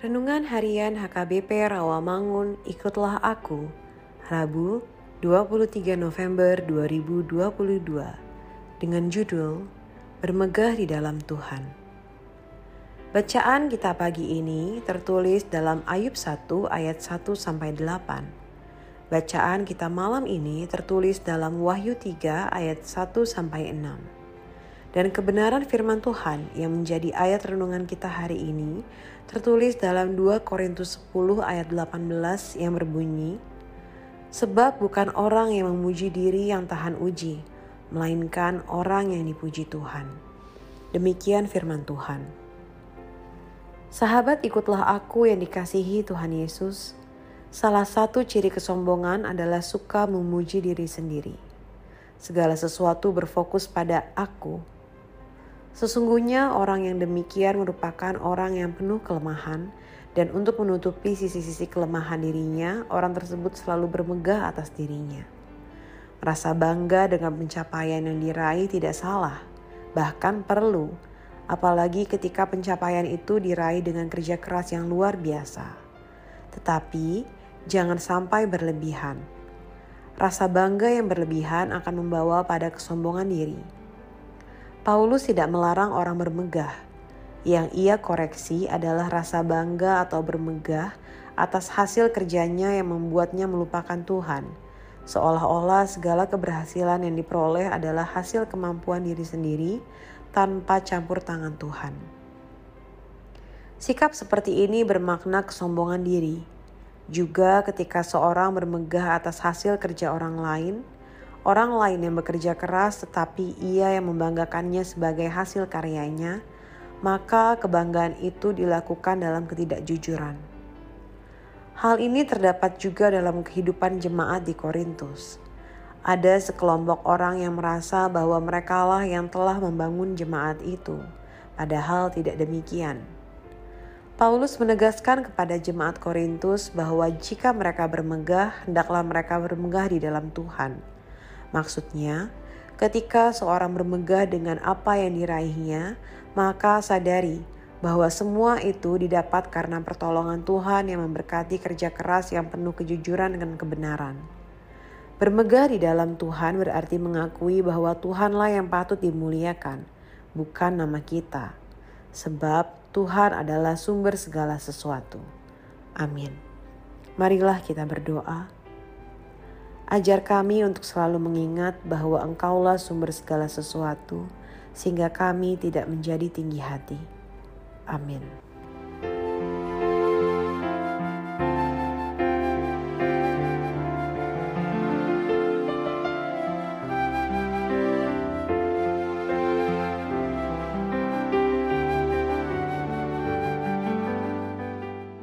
Renungan Harian HKBP Rawamangun, ikutlah aku. Rabu, 23 November 2022. Dengan judul Bermegah di dalam Tuhan. Bacaan kita pagi ini tertulis dalam Ayub 1 ayat 1 sampai 8. Bacaan kita malam ini tertulis dalam Wahyu 3 ayat 1 sampai 6 dan kebenaran firman Tuhan yang menjadi ayat renungan kita hari ini tertulis dalam 2 Korintus 10 ayat 18 yang berbunyi, Sebab bukan orang yang memuji diri yang tahan uji, melainkan orang yang dipuji Tuhan. Demikian firman Tuhan. Sahabat ikutlah aku yang dikasihi Tuhan Yesus. Salah satu ciri kesombongan adalah suka memuji diri sendiri. Segala sesuatu berfokus pada aku, Sesungguhnya orang yang demikian merupakan orang yang penuh kelemahan dan untuk menutupi sisi-sisi kelemahan dirinya, orang tersebut selalu bermegah atas dirinya. Rasa bangga dengan pencapaian yang diraih tidak salah, bahkan perlu, apalagi ketika pencapaian itu diraih dengan kerja keras yang luar biasa. Tetapi jangan sampai berlebihan. Rasa bangga yang berlebihan akan membawa pada kesombongan diri Paulus tidak melarang orang bermegah. Yang ia koreksi adalah rasa bangga atau bermegah atas hasil kerjanya yang membuatnya melupakan Tuhan. Seolah-olah segala keberhasilan yang diperoleh adalah hasil kemampuan diri sendiri tanpa campur tangan Tuhan. Sikap seperti ini bermakna kesombongan diri. Juga ketika seorang bermegah atas hasil kerja orang lain, Orang lain yang bekerja keras tetapi ia yang membanggakannya sebagai hasil karyanya, maka kebanggaan itu dilakukan dalam ketidakjujuran. Hal ini terdapat juga dalam kehidupan jemaat di Korintus. Ada sekelompok orang yang merasa bahwa merekalah yang telah membangun jemaat itu, padahal tidak demikian. Paulus menegaskan kepada jemaat Korintus bahwa jika mereka bermegah, hendaklah mereka bermegah di dalam Tuhan Maksudnya, ketika seorang bermegah dengan apa yang diraihnya, maka sadari bahwa semua itu didapat karena pertolongan Tuhan yang memberkati kerja keras yang penuh kejujuran dan kebenaran. Bermegah di dalam Tuhan berarti mengakui bahwa Tuhanlah yang patut dimuliakan, bukan nama kita. Sebab Tuhan adalah sumber segala sesuatu. Amin. Marilah kita berdoa. Ajar kami untuk selalu mengingat bahwa Engkaulah sumber segala sesuatu, sehingga kami tidak menjadi tinggi hati. Amin.